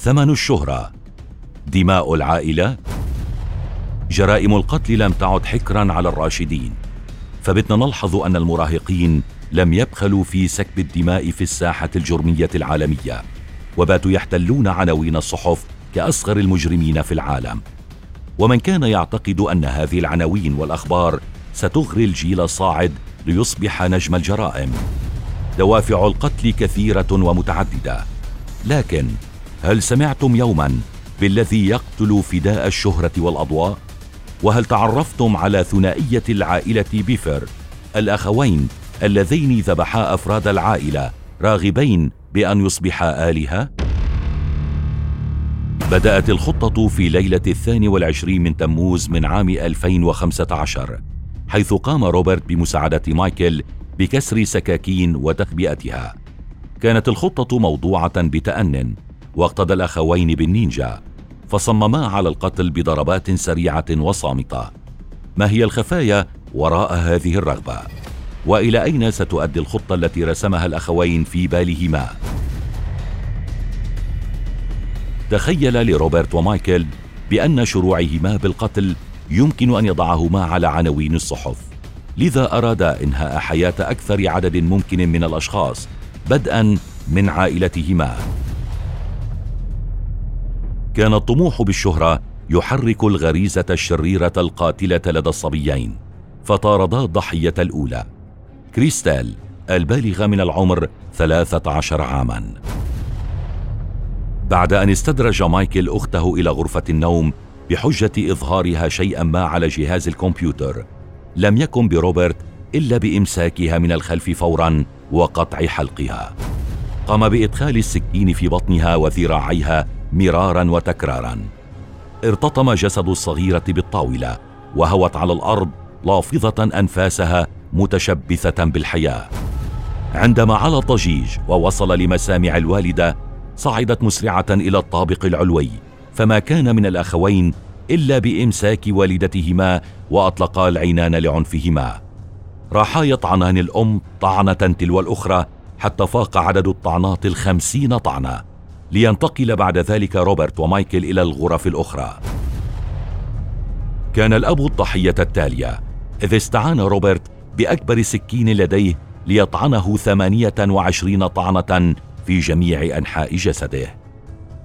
ثمن الشهرة. دماء العائلة. جرائم القتل لم تعد حكرا على الراشدين. فبتنا نلحظ أن المراهقين لم يبخلوا في سكب الدماء في الساحة الجرمية العالمية. وباتوا يحتلون عناوين الصحف كأصغر المجرمين في العالم. ومن كان يعتقد أن هذه العناوين والأخبار ستغري الجيل الصاعد ليصبح نجم الجرائم. دوافع القتل كثيرة ومتعددة. لكن هل سمعتم يوما بالذي يقتل فداء الشهرة والأضواء؟ وهل تعرفتم على ثنائية العائلة بيفر الأخوين اللذين ذبحا أفراد العائلة راغبين بأن يصبحا آلهة؟ بدأت الخطة في ليلة الثاني والعشرين من تموز من عام 2015 حيث قام روبرت بمساعدة مايكل بكسر سكاكين وتخبئتها كانت الخطة موضوعة بتأن واقتدى الأخوين بالنينجا فصمما على القتل بضربات سريعة وصامتة. ما هي الخفايا وراء هذه الرغبة؟ وإلى أين ستؤدي الخطة التي رسمها الأخوين في بالهما؟ تخيل لروبرت ومايكل بأن شروعهما بالقتل يمكن أن يضعهما على عناوين الصحف. لذا ارادا إنهاء حياة أكثر عدد ممكن من الأشخاص بدءا من عائلتهما. كان الطموح بالشهرة يحرك الغريزة الشريرة القاتلة لدى الصبيين فطاردا الضحية الأولى. كريستال البالغة من العمر 13 عاما. بعد أن استدرج مايكل أخته إلى غرفة النوم بحجة إظهارها شيئا ما على جهاز الكمبيوتر لم يكن بروبرت إلا بإمساكها من الخلف فورا وقطع حلقها. قام بإدخال السكين في بطنها وذراعيها مرارا وتكرارا. ارتطم جسد الصغيرة بالطاولة وهوت على الأرض لافظة أنفاسها متشبثة بالحياة. عندما علا الضجيج ووصل لمسامع الوالدة صعدت مسرعة إلى الطابق العلوي. فما كان من الأخوين إلا بإمساك والدتهما وأطلقا العينان لعنفهما. راحا يطعنان الأم طعنة تلو الأخرى حتى فاق عدد الطعنات الخمسين طعنة. لينتقل بعد ذلك روبرت ومايكل إلى الغرف الأخرى. كان الأب الضحية التالية إذ استعان روبرت بأكبر سكين لديه ليطعنه ثمانية وعشرين طعنة في جميع أنحاء جسده.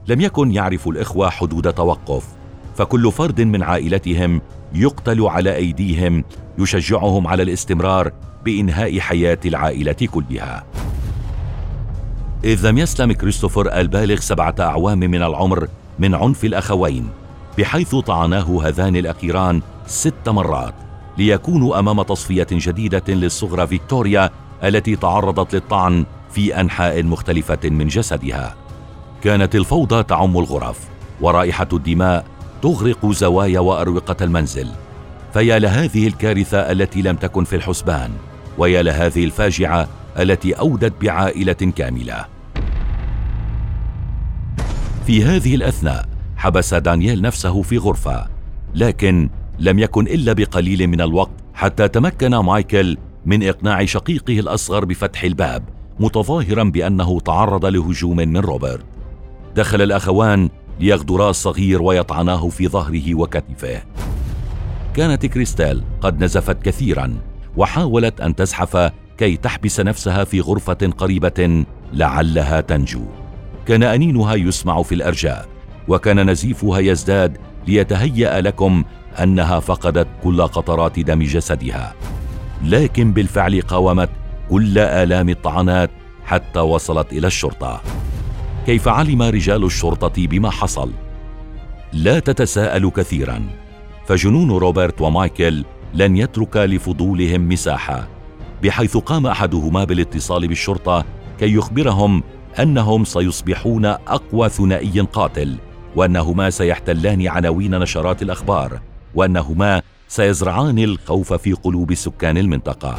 لم يكن يعرف الإخوة حدود توقف فكل فرد من عائلتهم يقتل على أيديهم يشجعهم على الاستمرار بإنهاء حياة العائلة كلها. إذ لم يسلم كريستوفر البالغ سبعة أعوام من العمر من عنف الأخوين بحيث طعناه هذان الأخيران ست مرات ليكونوا أمام تصفية جديدة للصغرى فيكتوريا التي تعرضت للطعن في أنحاء مختلفة من جسدها. كانت الفوضى تعم الغرف ورائحة الدماء تغرق زوايا وأروقة المنزل. فيا لهذه الكارثة التي لم تكن في الحسبان ويا لهذه الفاجعة التي أودت بعائلة كاملة. في هذه الأثناء حبس دانييل نفسه في غرفة لكن لم يكن إلا بقليل من الوقت حتى تمكن مايكل من إقناع شقيقه الأصغر بفتح الباب متظاهرا بأنه تعرض لهجوم من روبرت. دخل الأخوان ليغدرا الصغير ويطعناه في ظهره وكتفه. كانت كريستال قد نزفت كثيرا وحاولت أن تزحف كي تحبس نفسها في غرفة قريبة لعلها تنجو. كان أنينها يسمع في الأرجاء وكان نزيفها يزداد ليتهيأ لكم أنها فقدت كل قطرات دم جسدها. لكن بالفعل قاومت كل آلام الطعنات حتى وصلت إلى الشرطة. كيف علم رجال الشرطة بما حصل؟ لا تتساءل كثيرا. فجنون روبرت ومايكل لن يترك لفضولهم مساحة بحيث قام أحدهما بالاتصال بالشرطة كي يخبرهم أنهم سيصبحون أقوى ثنائي قاتل وأنهما سيحتلان عناوين نشرات الأخبار وأنهما سيزرعان الخوف في قلوب سكان المنطقة.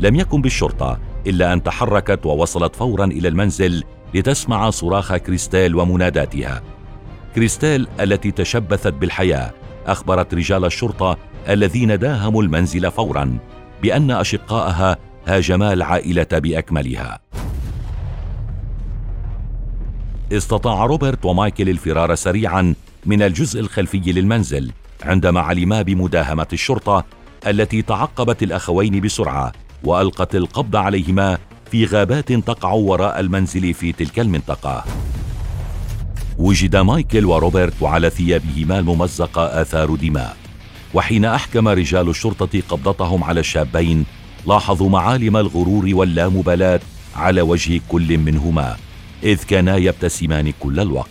لم يكن بالشرطة إلا أن تحركت ووصلت فورا إلى المنزل لتسمع صراخ كريستال ومناداتها. كريستال التي تشبثت بالحياة أخبرت رجال الشرطة الذين داهموا المنزل فورا بأن اشقائها هاجما العائلة بأكملها. استطاع روبرت ومايكل الفرار سريعا من الجزء الخلفي للمنزل عندما علما بمداهمة الشرطة التي تعقبت الأخوين بسرعة وألقت القبض عليهما في غابات تقع وراء المنزل في تلك المنطقة. وجد مايكل وروبرت وعلى ثيابهما الممزقة آثار دماء وحين أحكم رجال الشرطة قبضتهم على الشابين لاحظوا معالم الغرور واللامبالاة على وجه كل منهما. إذ كانا يبتسمان كل الوقت.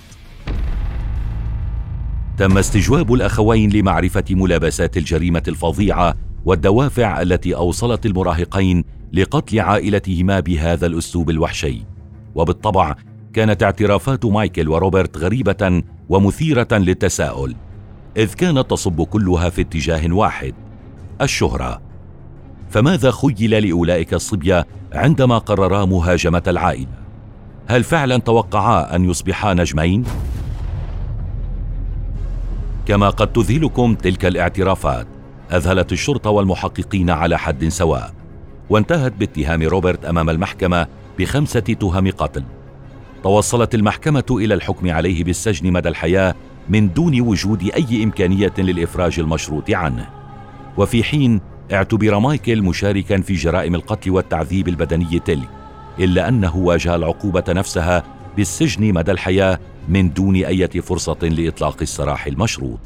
تم استجواب الأخوين لمعرفة ملابسات الجريمة الفظيعة والدوافع التي أوصلت المراهقين لقتل عائلتهما بهذا الأسلوب الوحشي. وبالطبع كانت اعترافات مايكل وروبرت غريبة ومثيرة للتساؤل إذ كانت تصب كلها في اتجاه واحد الشهرة. فماذا خيل لأولئك الصبية عندما قررا مهاجمة العائلة؟ هل فعلا توقعا أن يصبحا نجمين؟ كما قد تذهلكم تلك الاعترافات أذهلت الشرطة والمحققين على حد سواء وانتهت باتهام روبرت أمام المحكمة بخمسة تهم قتل. توصلت المحكمة إلى الحكم عليه بالسجن مدى الحياة من دون وجود أي إمكانية للإفراج المشروط عنه. وفي حين اعتبر مايكل مشاركا في جرائم القتل والتعذيب البدني تلك. إلا أنه واجه العقوبة نفسها بالسجن مدى الحياة من دون أي فرصة لإطلاق السراح المشروط.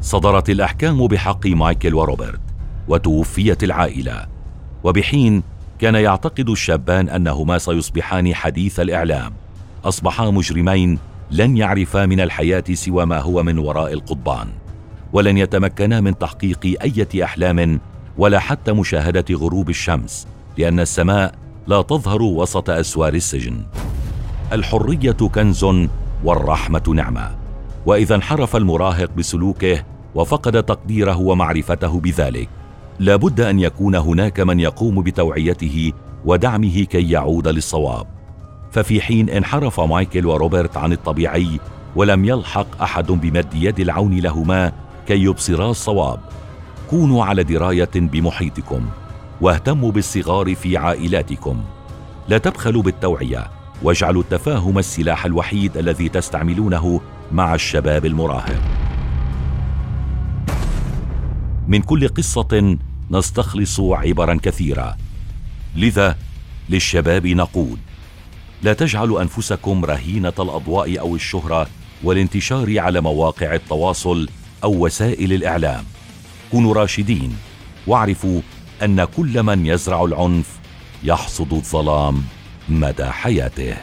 صدرت الأحكام بحق مايكل وروبرت وتوفيت العائلة. وبحين كان يعتقد الشابان أنهما سيصبحان حديث الإعلام. أصبحا مجرمين لن يعرفا من الحياة سوى ما هو من وراء القضبان. ولن يتمكنا من تحقيق إيه أحلام ولا حتى مشاهدة غروب الشمس لأن السماء لا تظهر وسط أسوار السجن. الحرية كنز والرحمة نعمة. وإذا انحرف المراهق بسلوكه وفقد تقديره ومعرفته بذلك لابد أن يكون هناك من يقوم بتوعيته ودعمه كي يعود للصواب. ففي حين انحرف مايكل وروبرت عن الطبيعي ولم يلحق أحد بمد يد العون لهما كي يبصرا الصواب كونوا على دراية بمحيطكم واهتموا بالصغار في عائلاتكم. لا تبخلوا بالتوعية واجعلوا التفاهم السلاح الوحيد الذي تستعملونه مع الشباب المراهق. من كل قصة نستخلص عبرا كثيره لذا للشباب نقول لا تجعلوا أنفسكم رهينة الأضواء أو الشهرة والانتشار على مواقع التواصل أو وسائل الإعلام. كونوا راشدين. واعرفوا أن كل من يزرع العنف يحصد الظلام مدى حياته.